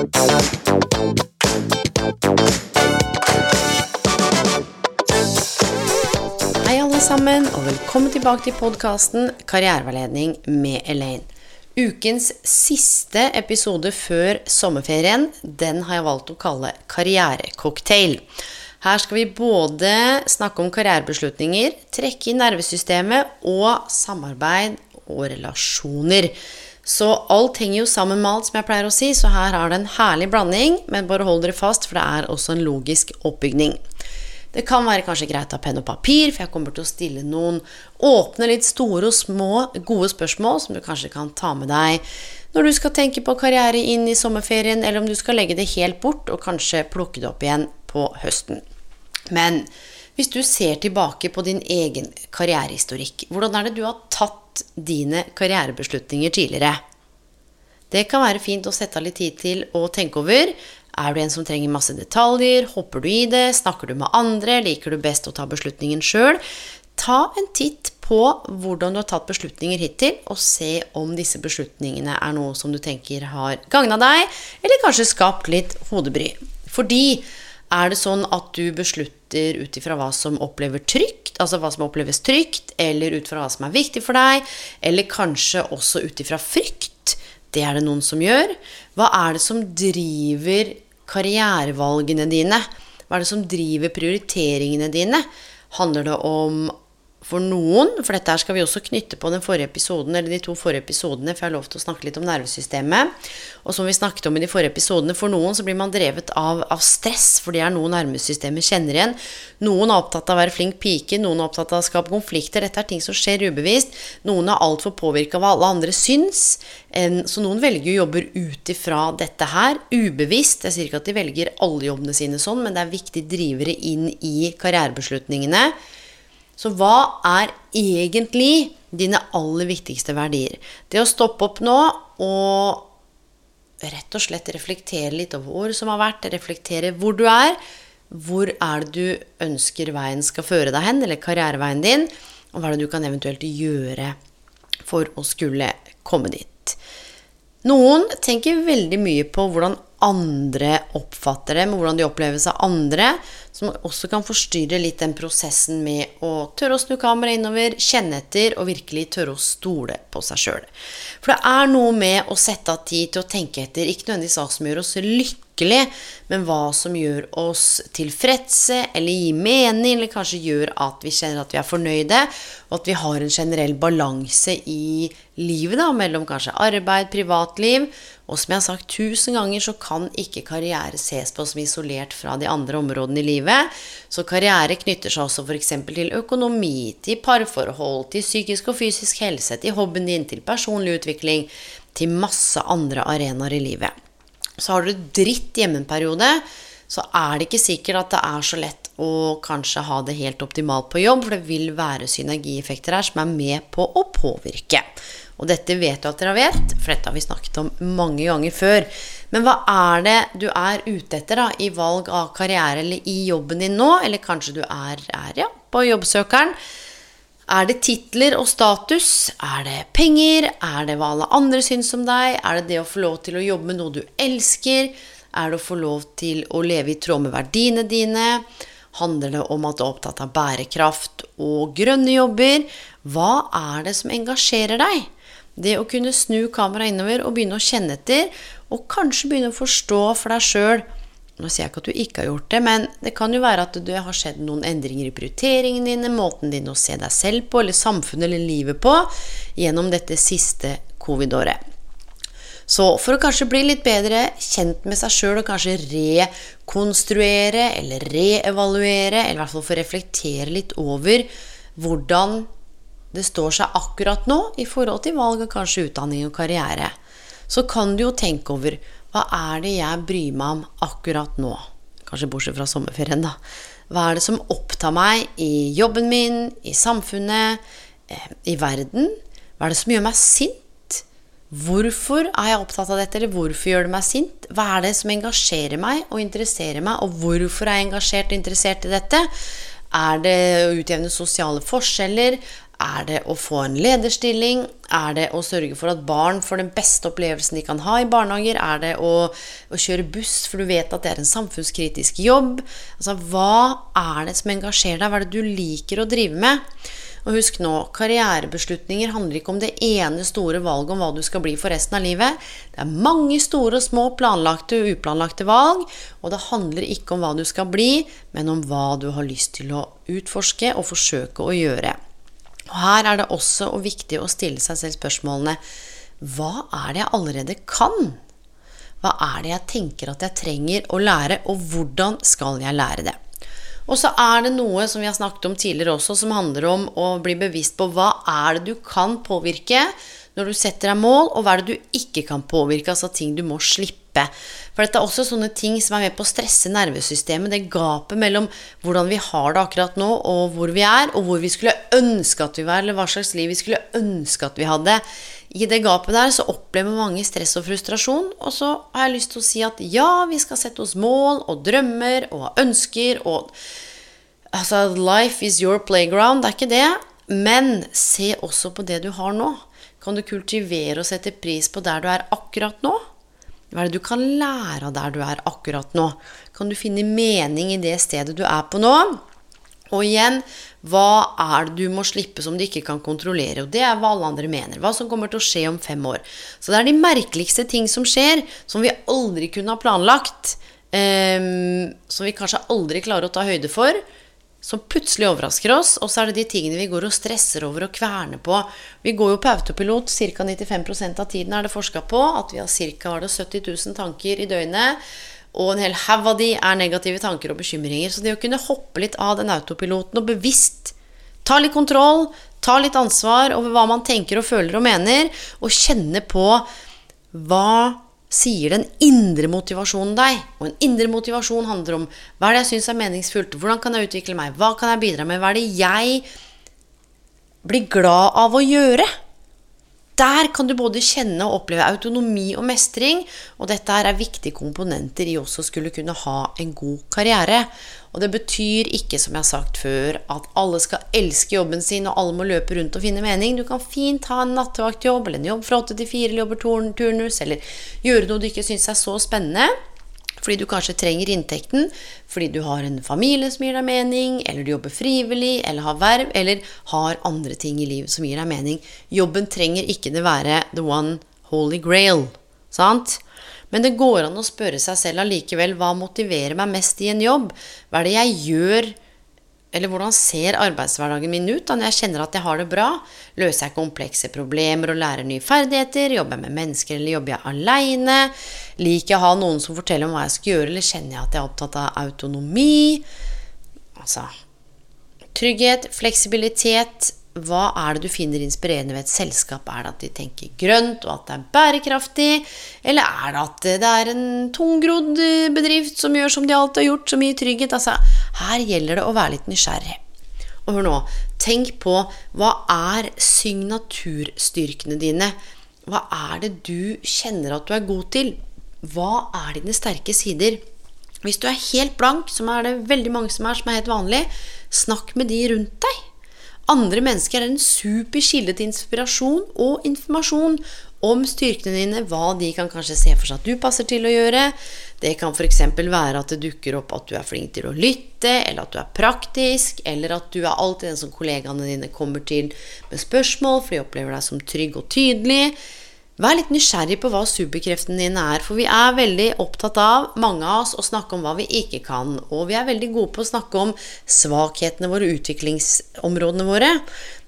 Hei, alle sammen, og velkommen tilbake til podkasten Karriereveiledning med Elaine. Ukens siste episode før sommerferien, den har jeg valgt å kalle Karrierecocktail. Her skal vi både snakke om karrierebeslutninger, trekke inn nervesystemet og samarbeid og relasjoner. Så alt henger jo sammen med alt, som jeg pleier å si, så her er det en herlig blanding, men bare hold dere fast, for det er også en logisk oppbygning. Det kan være kanskje greit å ha penn og papir, for jeg kommer til å stille noen åpne, litt store og små, gode spørsmål som du kanskje kan ta med deg når du skal tenke på karriere inn i sommerferien, eller om du skal legge det helt bort og kanskje plukke det opp igjen på høsten. Men hvis du ser tilbake på din egen karrierehistorikk, hvordan er det du har tatt dine karrierebeslutninger tidligere? Det kan være fint å sette av litt tid til å tenke over. Er du en som trenger masse detaljer? Hopper du i det? Snakker du med andre? Liker du best å ta beslutningen sjøl? Ta en titt på hvordan du har tatt beslutninger hittil, og se om disse beslutningene er noe som du tenker har gagna deg, eller kanskje skapt litt hodebry. Fordi er det sånn at du beslutter ut ifra hva som opplever trygt, altså hva som oppleves trygt, eller ut fra hva som er viktig for deg, eller kanskje også ut ifra frykt? Det er det noen som gjør. Hva er det som driver karrierevalgene dine? Hva er det som driver prioriteringene dine? Handler det om for noen, for dette her skal vi også knytte på den forrige episoden, eller de to forrige episodene, for jeg har lov til å snakke litt om nervesystemet. Og som vi snakket om i de forrige episodene, for noen så blir man drevet av, av stress, for det er noe nervesystemet kjenner igjen. Noen er opptatt av å være flink pike, noen er opptatt av å skape konflikter. Dette er ting som skjer ubevisst. Noen er altfor påvirka av hva alle andre syns. Så noen velger å jobbe ut ifra dette her, ubevisst. Jeg sier ikke at de velger alle jobbene sine sånn, men det er viktige drivere inn i karrierebeslutningene. Så hva er egentlig dine aller viktigste verdier? Det å stoppe opp nå og rett og slett reflektere litt over året som har vært, reflektere hvor du er, hvor er det du ønsker veien skal føre deg hen, eller karriereveien din, og hva er det du kan eventuelt gjøre for å skulle komme dit. Noen tenker veldig mye på hvordan andre oppfatter dem, med hvordan de oppleves av andre, som også kan forstyrre litt den prosessen med å tørre å snu kameraet innover, kjenne etter og virkelig tørre å stole på seg sjøl. For det er noe med å sette av tid til å tenke etter, ikke nødvendigvis hva som gjør oss lykkelig, men hva som gjør oss tilfredse, eller gir mening, eller kanskje gjør at vi kjenner at vi er fornøyde, og at vi har en generell balanse i livet, da, mellom kanskje arbeid, privatliv, og som jeg har sagt tusen ganger, så kan ikke karriere ses på som isolert fra de andre områdene i livet. Så karriere knytter seg også f.eks. til økonomi, til parforhold, til psykisk og fysisk helse, til hobbyen din, til personlig utvikling, til masse andre arenaer i livet. Så har du dritt hjemme en periode, så er det ikke sikkert at det er så lett å kanskje ha det helt optimalt på jobb, for det vil være synergieffekter her som er med på å påvirke. Og dette vet du at dere vet, for dette har vi snakket om mange ganger før. Men hva er det du er ute etter da, i valg av karriere eller i jobben din nå? Eller kanskje du er, er ja, på jobbsøkeren? Er det titler og status? Er det penger? Er det hva alle andre syns om deg? Er det det å få lov til å jobbe med noe du elsker? Er det å få lov til å leve i tråd med verdiene dine? Handler det om at du er opptatt av bærekraft og grønne jobber? Hva er det som engasjerer deg? Det å kunne snu kameraet innover og begynne å kjenne etter, og kanskje begynne å forstå for deg sjøl Nå sier jeg ikke at du ikke har gjort det, men det kan jo være at det har skjedd noen endringer i prioriteringene dine, måten din å se deg selv på, eller samfunnet eller livet på, gjennom dette siste covid-året. Så for å kanskje bli litt bedre kjent med seg sjøl og kanskje rekonstruere eller reevaluere, eller i hvert fall få reflektere litt over hvordan det står seg akkurat nå i forhold til valg av kanskje utdanning og karriere, så kan du jo tenke over hva er det jeg bryr meg om akkurat nå? Kanskje bortsett fra sommerferien, da. Hva er det som opptar meg i jobben min, i samfunnet, eh, i verden? Hva er det som gjør meg sint? Hvorfor er jeg opptatt av dette, eller hvorfor gjør det meg sint? Hva er det som engasjerer meg og interesserer meg, og hvorfor er jeg engasjert og interessert i dette? Er det å utjevne sosiale forskjeller? Er det å få en lederstilling? Er det å sørge for at barn får den beste opplevelsen de kan ha i barnehager? Er det å, å kjøre buss, for du vet at det er en samfunnskritisk jobb? Altså, hva er det som engasjerer deg? Hva er det du liker å drive med? Og husk nå, karrierebeslutninger handler ikke om det ene store valget om hva du skal bli for resten av livet. Det er mange store og små planlagte og uplanlagte valg, og det handler ikke om hva du skal bli, men om hva du har lyst til å utforske og forsøke å gjøre. Og her er det også viktig å stille seg selv spørsmålene Hva er det jeg allerede kan? Hva er det jeg tenker at jeg trenger å lære, og hvordan skal jeg lære det? Og så er det noe som vi har snakket om tidligere også, som handler om å bli bevisst på hva er det du kan påvirke når du setter deg mål, og hva er det du ikke kan påvirke, altså ting du må slippe. For dette er også sånne ting som er med på å stresse nervesystemet. Det gapet mellom hvordan vi har det akkurat nå, og hvor vi er, og hvor vi skulle ønske at vi var, eller hva slags liv vi skulle ønske at vi hadde. I det gapet der så opplever mange stress og frustrasjon. Og så har jeg lyst til å si at ja, vi skal sette oss mål og drømmer og ønsker og Altså, life is your playground. Det er ikke det. Men se også på det du har nå. Kan du kultivere og sette pris på der du er akkurat nå? Hva er det du kan lære av der du er akkurat nå? Kan du finne mening i det stedet du er på nå? Og igjen, hva er det du må slippe som du ikke kan kontrollere? Og det er hva alle andre mener. Hva som kommer til å skje om fem år. Så det er de merkeligste ting som skjer, som vi aldri kunne ha planlagt. Um, som vi kanskje aldri klarer å ta høyde for som plutselig overrasker oss, og så er det de tingene vi går og stresser over og kverner på. Vi går jo på autopilot ca. 95% av tiden, er det forska på. At vi har ca. 70 000 tanker i døgnet. Og en hel haug av de er negative tanker og bekymringer. Så det å kunne hoppe litt av den autopiloten og bevisst ta litt kontroll, ta litt ansvar over hva man tenker og føler og mener, og kjenne på hva sier den indre motivasjonen deg. Og en indre motivasjon handler om hva er det jeg syns er meningsfullt, hvordan kan jeg utvikle meg, hva kan jeg bidra med, hva er det jeg blir glad av å gjøre? Der kan du både kjenne og oppleve autonomi og mestring, og dette er viktige komponenter i også skulle kunne ha en god karriere. Og det betyr ikke, som jeg har sagt før, at alle skal elske jobben sin, og alle må løpe rundt og finne mening. Du kan fint ha en nattevaktjobb, eller en jobb fra åtte til fire, eller jobber turnus, eller gjøre noe du ikke syns er så spennende. Fordi du kanskje trenger inntekten fordi du har en familie som gir deg mening, eller du jobber frivillig, eller har verv, eller har andre ting i livet som gir deg mening. Jobben trenger ikke det være the one holy grail. Sant? Men det går an å spørre seg selv allikevel hva motiverer meg mest i en jobb? Hva er det jeg gjør eller hvordan ser arbeidshverdagen min ut da når jeg kjenner at jeg har det bra? Løser jeg komplekse problemer og lærer nye ferdigheter? Jobber jeg med mennesker, eller jobber jeg aleine? Liker jeg å ha noen som forteller om hva jeg skal gjøre, eller kjenner jeg at jeg er opptatt av autonomi? Altså Trygghet, fleksibilitet, hva er det du finner inspirerende ved et selskap? Er det at de tenker grønt, og at det er bærekraftig? Eller er det at det er en tungrodd bedrift som gjør som de alltid har gjort, så mye trygghet? Altså, her gjelder det å være litt nysgjerrig. Og hør nå, tenk på hva er signaturstyrkene dine? Hva er det du kjenner at du er god til? Hva er dine sterke sider? Hvis du er helt blank, som er det veldig mange som er, som er helt vanlig, snakk med de rundt deg. Andre mennesker er en super kilde til inspirasjon og informasjon om styrkene dine, hva de kan kanskje se for seg at du passer til å gjøre. Det kan f.eks. være at det dukker opp at du er flink til å lytte, eller at du er praktisk, eller at du er alltid den som kollegaene dine kommer til med spørsmål, for de opplever deg som trygg og tydelig. Vær litt nysgjerrig på hva superkreftene dine er, for vi er veldig opptatt av, mange av oss, å snakke om hva vi ikke kan. Og vi er veldig gode på å snakke om svakhetene våre, utviklingsområdene våre.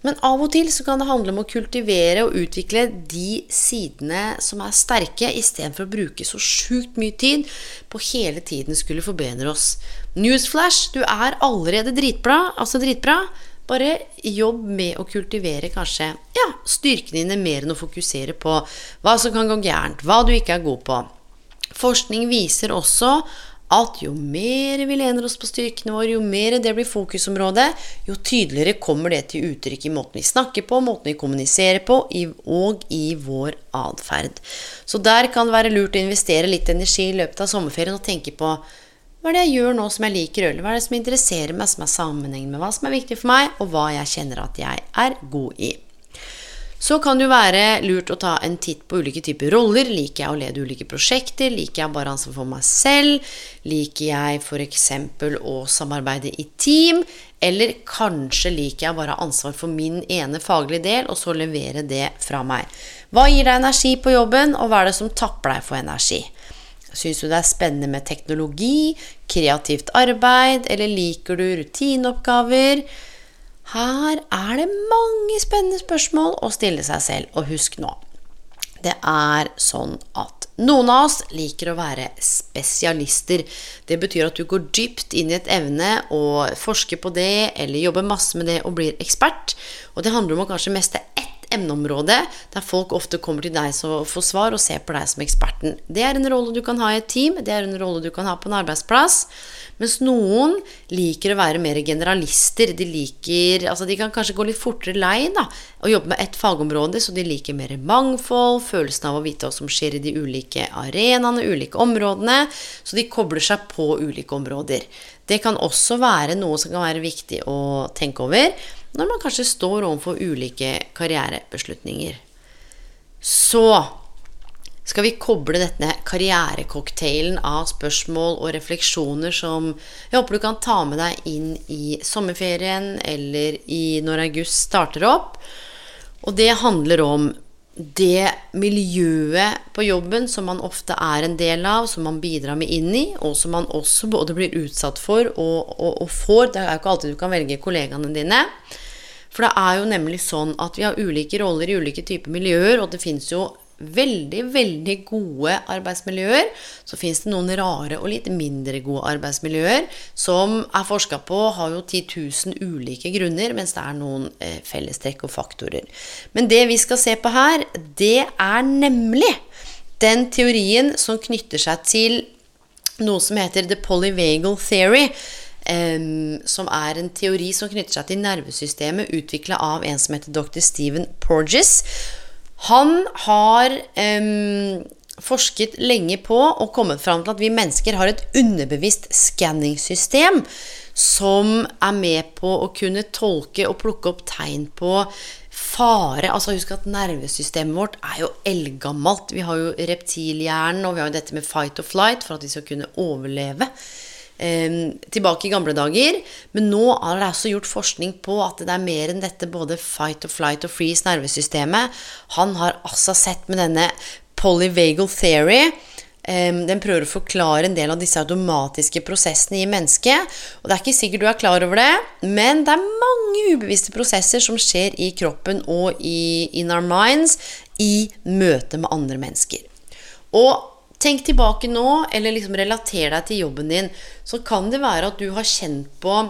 Men av og til så kan det handle om å kultivere og utvikle de sidene som er sterke, istedenfor å bruke så sjukt mye tid på hele tiden skulle forbedre oss. Newsflash, du er allerede dritbra, altså dritbra. Bare jobb med å kultivere kanskje ja, styrkene dine mer enn å fokusere på hva som kan gå gærent, hva du ikke er god på. Forskning viser også at jo mer vi lener oss på styrkene våre, jo mer det blir fokusområdet, jo tydeligere kommer det til uttrykk i måten vi snakker på, måten vi kommuniserer på, og i vår atferd. Så der kan det være lurt å investere litt energi i løpet av sommerferien og tenke på hva er det jeg gjør nå som jeg liker, eller hva er det som interesserer meg, som er sammenhengen med hva som er viktig for meg, og hva jeg kjenner at jeg er god i. Så kan det jo være lurt å ta en titt på ulike typer roller. Liker jeg å lede ulike prosjekter? Liker jeg bare ansvar for meg selv? Liker jeg f.eks. å samarbeide i team? Eller kanskje liker jeg bare ansvar for min ene faglige del, og så levere det fra meg. Hva gir deg energi på jobben, og hva er det som tapper deg for energi? Syns du det er spennende med teknologi, kreativt arbeid, eller liker du rutineoppgaver? Her er det mange spennende spørsmål å stille seg selv, og husk nå det er sånn at noen av oss liker å være spesialister. Det betyr at du går dypt inn i et evne og forsker på det, eller jobber masse med det og blir ekspert. Og det handler om å kanskje meste emneområde der folk ofte kommer til deg for å få svar og ser på deg som eksperten. Det er en rolle du kan ha i et team, det er en rolle du kan ha på en arbeidsplass. Mens noen liker å være mer generalister. De liker Altså, de kan kanskje gå litt fortere lei da, og jobbe med ett fagområde, så de liker mer mangfold, følelsen av å vite hva som skjer i de ulike arenaene, ulike områdene. Så de kobler seg på ulike områder. Det kan også være noe som kan være viktig å tenke over når man kanskje står overfor ulike karrierebeslutninger. Så skal vi koble denne karrierecocktailen av spørsmål og refleksjoner som jeg håper du kan ta med deg inn i sommerferien eller i når august starter opp. Og det handler om det miljøet på jobben som man ofte er en del av, som man bidrar med inn i, og som man også både blir utsatt for og, og, og får. Det er jo ikke alltid du kan velge kollegaene dine. For det er jo nemlig sånn at vi har ulike roller i ulike typer miljøer, og det fins jo veldig, veldig gode arbeidsmiljøer. Så fins det noen rare og litt mindre gode arbeidsmiljøer som er forska på, har jo 10 000 ulike grunner, mens det er noen eh, fellestrekk og faktorer. Men det vi skal se på her, det er nemlig den teorien som knytter seg til noe som heter the polyvagal theory. Um, som er en teori som knytter seg til nervesystemet, utvikla av en som heter dr. Stephen Porges. Han har um, forsket lenge på og kommet fram til at vi mennesker har et underbevisst skanningssystem som er med på å kunne tolke og plukke opp tegn på fare. Altså Husk at nervesystemet vårt er jo eldgammelt. Vi har jo reptilhjernen, og vi har jo dette med fight or flight for at vi skal kunne overleve tilbake i gamle dager. Men nå er det også gjort forskning på at det er mer enn dette både fight or flight og freeze nervesystemet. Han har altså sett med denne polyvagal theory. Den prøver å forklare en del av disse automatiske prosessene i mennesket. Og det er ikke sikkert du er klar over det, men det er mange ubevisste prosesser som skjer i kroppen og i in our minds i møte med andre mennesker. Og Tenk tilbake nå, eller liksom relater deg til jobben din. Så kan det være at du har kjent på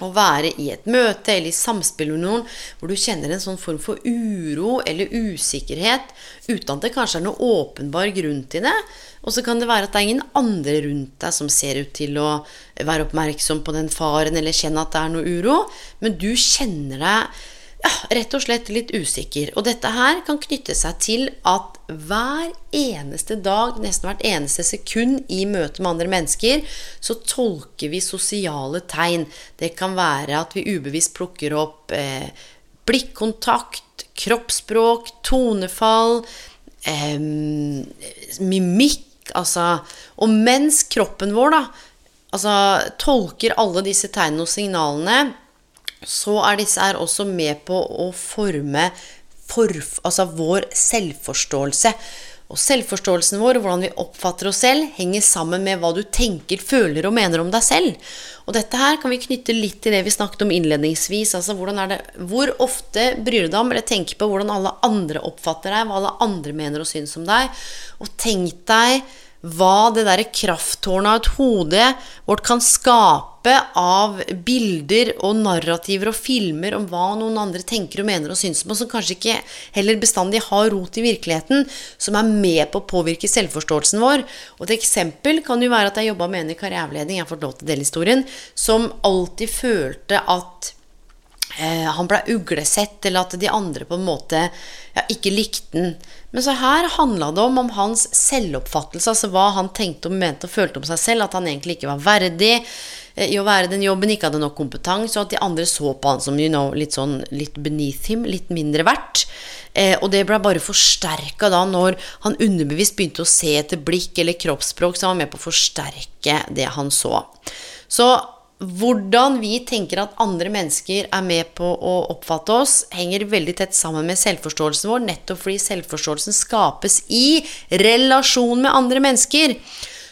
å være i et møte eller i samspill med noen hvor du kjenner en sånn form for uro eller usikkerhet uten at det kanskje er noe åpenbar grunn til det. Og så kan det være at det er ingen andre rundt deg som ser ut til å være oppmerksom på den faren eller kjenne at det er noe uro, men du kjenner deg ja, rett og slett litt usikker. Og dette her kan knytte seg til at hver eneste dag, nesten hvert eneste sekund i møte med andre mennesker, så tolker vi sosiale tegn. Det kan være at vi ubevisst plukker opp eh, blikkontakt, kroppsspråk, tonefall, eh, mimikk, altså Og mens kroppen vår da altså, tolker alle disse tegnene og signalene så er disse her også med på å forme forf, altså vår selvforståelse. Og selvforståelsen vår hvordan vi oppfatter oss selv, henger sammen med hva du tenker, føler og mener om deg selv. Og dette her kan vi knytte litt til det vi snakket om innledningsvis. altså det, Hvor ofte bryr du deg om eller tenker på hvordan alle andre oppfatter deg, hva alle andre mener og syns om deg? Og tenk deg hva det derre krafttårnet av et hode vårt kan skape av bilder og narrativer og filmer om hva noen andre tenker og mener og syns om, og som kanskje ikke heller bestandig har rot i virkeligheten, som er med på å påvirke selvforståelsen vår. Og et eksempel kan jo være at jeg jobba med en i karriereveiledning, jeg har fått lov til å dele historien, som alltid følte at han ble uglesett, eller at de andre på en måte ja, ikke likte den. Men så her handla det om, om hans selvoppfattelse, altså hva han tenkte og mente og følte om seg selv, at han egentlig ikke var verdig eh, i å være den jobben, ikke hadde nok kompetanse, og at de andre så på han som you know, litt sånn litt beneath him, litt mindre verdt. Eh, og det ble bare forsterka da når han underbevisst begynte å se etter blikk eller kroppsspråk så han var med på å forsterke det han så. Så hvordan vi tenker at andre mennesker er med på å oppfatte oss, henger veldig tett sammen med selvforståelsen vår, nettopp fordi selvforståelsen skapes i relasjon med andre mennesker.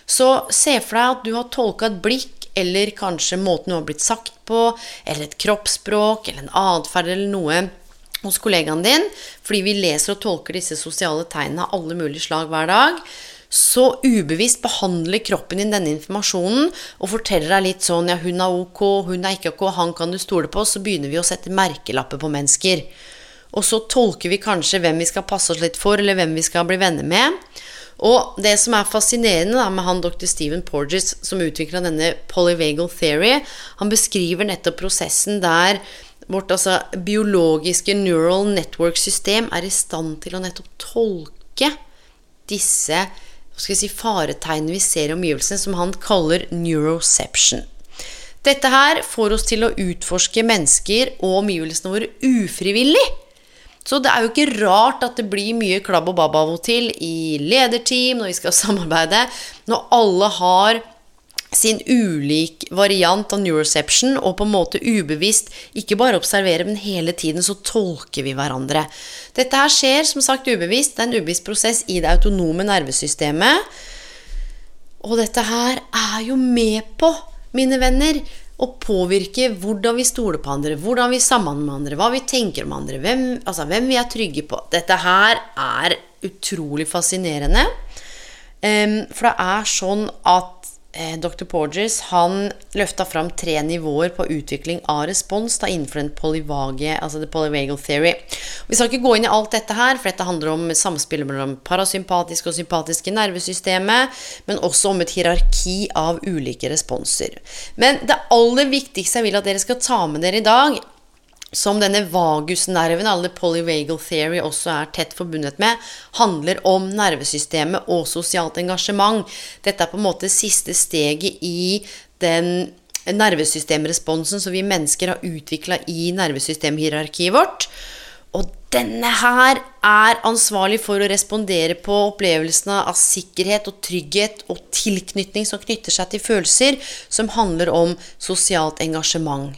Så se for deg at du har tolka et blikk, eller kanskje måten du har blitt sagt på, eller et kroppsspråk, eller en atferd eller noe hos kollegaen din, fordi vi leser og tolker disse sosiale tegnene av alle mulige slag hver dag så ubevisst behandler kroppen din denne informasjonen og forteller deg litt sånn Ja, hun er ok, hun er ikke ok, han kan du stole på. Så begynner vi å sette merkelapper på mennesker. Og så tolker vi kanskje hvem vi skal passe oss litt for, eller hvem vi skal bli venner med. Og det som er fascinerende da, med han dr. Stephen Porges, som utvikla denne polyvagal theory, han beskriver nettopp prosessen der vårt altså, biologiske neural network-system er i stand til å nettopp tolke disse skal si, faretegnene vi ser i omgivelsene, som han kaller neuroception. Dette her får oss til å utforske mennesker og omgivelsene våre ufrivillig. Så det er jo ikke rart at det blir mye klabb og babb av og til i lederteam når vi skal samarbeide, når alle har sin ulik variant av neuroception, og på en måte ubevisst ikke bare observerer, men hele tiden så tolker vi hverandre. Dette her skjer som sagt ubevisst. Det er en ubevisst prosess i det autonome nervesystemet. Og dette her er jo med på, mine venner, å påvirke hvordan vi stoler på andre, hvordan vi samhandler med andre, hva vi tenker om andre, hvem, altså hvem vi er trygge på. Dette her er utrolig fascinerende. Um, for det er sånn at Dr. Porges han løfta fram tre nivåer på utvikling av respons da innenfor den polyvage, altså the polyvagal theory. Vi skal ikke gå inn i alt dette her, for dette handler om samspillet mellom parasympatiske og sympatiske nervesystemet, men også om et hierarki av ulike responser. Men det aller viktigste jeg vil at dere skal ta med dere i dag, som denne vagusnerven, alle polyvagal theory også er tett forbundet med, handler om nervesystemet og sosialt engasjement. Dette er på en måte siste steget i den nervesystemresponsen som vi mennesker har utvikla i nervesystemhierarkiet vårt. Og denne her er ansvarlig for å respondere på opplevelsene av sikkerhet og trygghet og tilknytning som knytter seg til følelser som handler om sosialt engasjement.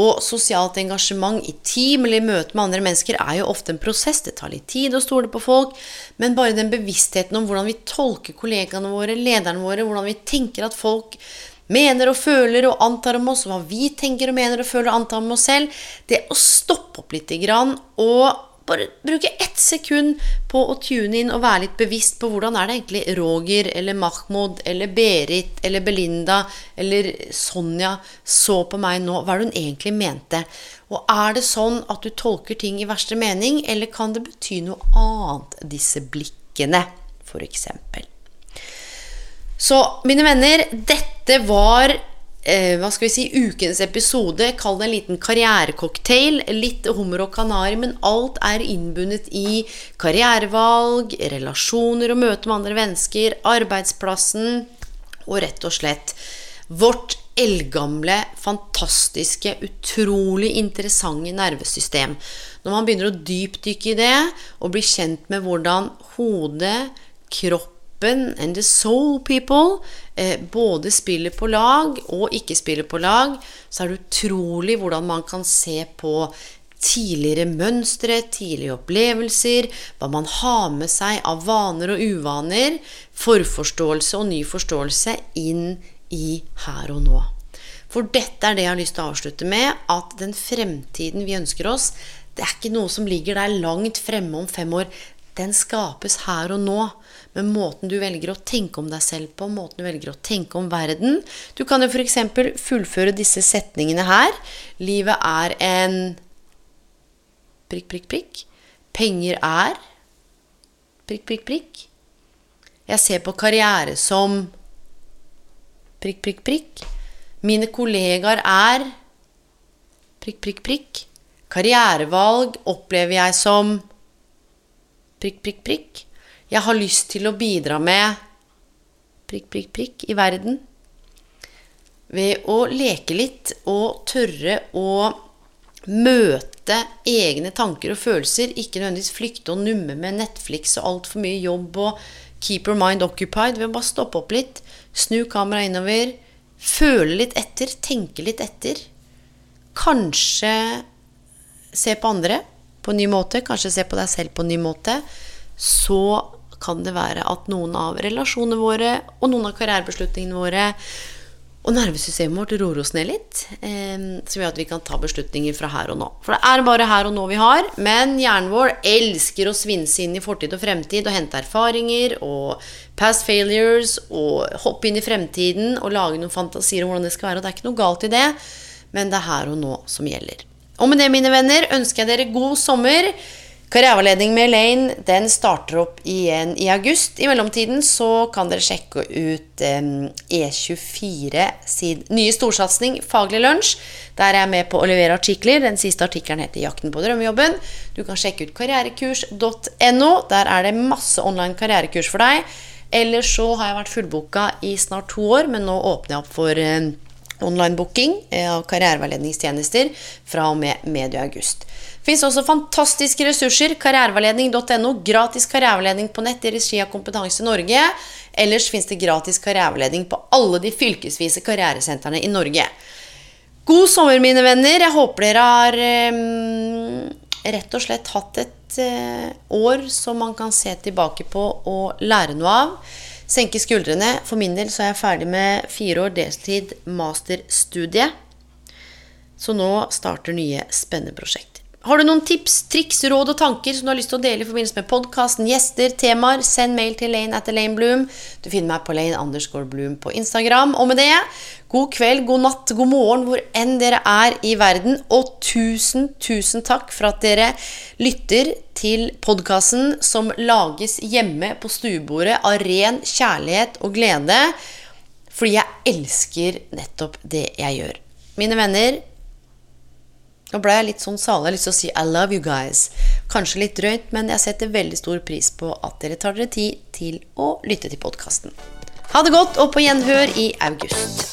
Og sosialt engasjement i team eller i møte med andre mennesker er jo ofte en prosess. Det tar litt tid å stole på folk. Men bare den bevisstheten om hvordan vi tolker kollegaene våre, lederne våre, hvordan vi tenker at folk mener og føler og antar om oss, hva vi tenker og mener og føler og antar om oss selv, det å stoppe opp litt grann, og bare bruke ett sekund på å tune inn og være litt bevisst på hvordan er det egentlig Roger eller Mahmoud eller Berit eller Belinda eller Sonja så på meg nå. Hva er det hun egentlig mente? Og er det sånn at du tolker ting i verste mening, eller kan det bety noe annet, disse blikkene, f.eks.? Så mine venner, dette var eh, hva skal vi si, ukens episode. Kall det en liten karrierecocktail. Litt hummer og kanari, men alt er innbundet i karrierevalg, relasjoner og møte med andre mennesker, arbeidsplassen og rett og slett vårt eldgamle, fantastiske, utrolig interessante nervesystem. Når man begynner å dypdykke i det og blir kjent med hvordan hodet, kropp kroppen and the soul people eh, både spiller på lag og ikke spiller på lag, så er det utrolig hvordan man kan se på tidligere mønstre, tidlige opplevelser, hva man har med seg av vaner og uvaner, forforståelse og ny forståelse inn i her og nå. For dette er det jeg har lyst til å avslutte med, at den fremtiden vi ønsker oss, det er ikke noe som ligger der langt fremme om fem år. den skapes her og nå. Med måten du velger å tenke om deg selv på, måten du velger å tenke om verden. Du kan jo f.eks. fullføre disse setningene her. Livet er en prikk, prikk, prikk. Penger er prikk, prikk, prikk. Jeg ser på karriere som prikk, prikk, prikk. Mine kollegaer er prikk, prikk, prikk. Karrierevalg opplever jeg som prikk, prikk, prikk. Jeg har lyst til å bidra med prikk, prikk, prikk i verden. Ved å leke litt og tørre å møte egne tanker og følelser, ikke nødvendigvis flykte og numme med Netflix og altfor mye jobb og keep your mind occupied, ved å bare stoppe opp litt, snu kameraet innover, føle litt etter, tenke litt etter. Kanskje se på andre på en ny måte, kanskje se på deg selv på en ny måte, så kan det være at noen av relasjonene våre og noen av karrierebeslutningene våre og nervesystemet vårt roer oss ned litt, som gjør at vi kan ta beslutninger fra her og nå. For det er bare her og nå vi har, men hjernen vår elsker å svinse inn i fortid og fremtid og hente erfaringer og past failures og hoppe inn i fremtiden og lage noen fantasier om hvordan det skal være. Og det er ikke noe galt i det, men det er her og nå som gjelder. Og med det, mine venner, ønsker jeg dere god sommer. Karriereveiledning med Elaine den starter opp igjen i august. I mellomtiden så kan dere sjekke ut E24 sin nye storsatsing Faglig lunsj. Der er jeg med på å levere artikler. Den siste artikkelen heter 'Jakten på drømmejobben'. Du kan sjekke ut karrierekurs.no. Der er det masse online karrierekurs for deg. Ellers så har jeg vært fullboka i snart to år, men nå åpner jeg opp for online-booking av karriereveiledningstjenester fra og med medio august. Det fins også fantastiske ressurser. Karriereveiledning.no. Gratis karriereveiledning på nett i regi av Kompetanse Norge. Ellers fins det gratis karriereveiledning på alle de fylkesvise karrieresentrene i Norge. God sommer, mine venner. Jeg håper dere har um, rett og slett hatt et uh, år som man kan se tilbake på og lære noe av. Senke skuldrene. For min del så er jeg ferdig med fire år deltid masterstudie. Så nå starter nye spennende prosjekt. Har du noen tips, triks, råd og tanker som du har lyst til å dele i forbindelse med podkasten, gjester, temaer, send mail til Lane at Elaine Bloom. Du finner meg på Lane underscore Bloom på Instagram. Og med det, god kveld, god natt, god morgen hvor enn dere er i verden. Og tusen, tusen takk for at dere lytter til podkasten som lages hjemme på stuebordet av ren kjærlighet og glede. Fordi jeg elsker nettopp det jeg gjør. Mine venner, nå ble jeg litt sånn salig. Jeg har lyst til å si I love you guys. Kanskje litt drøyt, men jeg setter veldig stor pris på at dere tar dere tid til å lytte til podkasten. Ha det godt, og på gjenhør i august.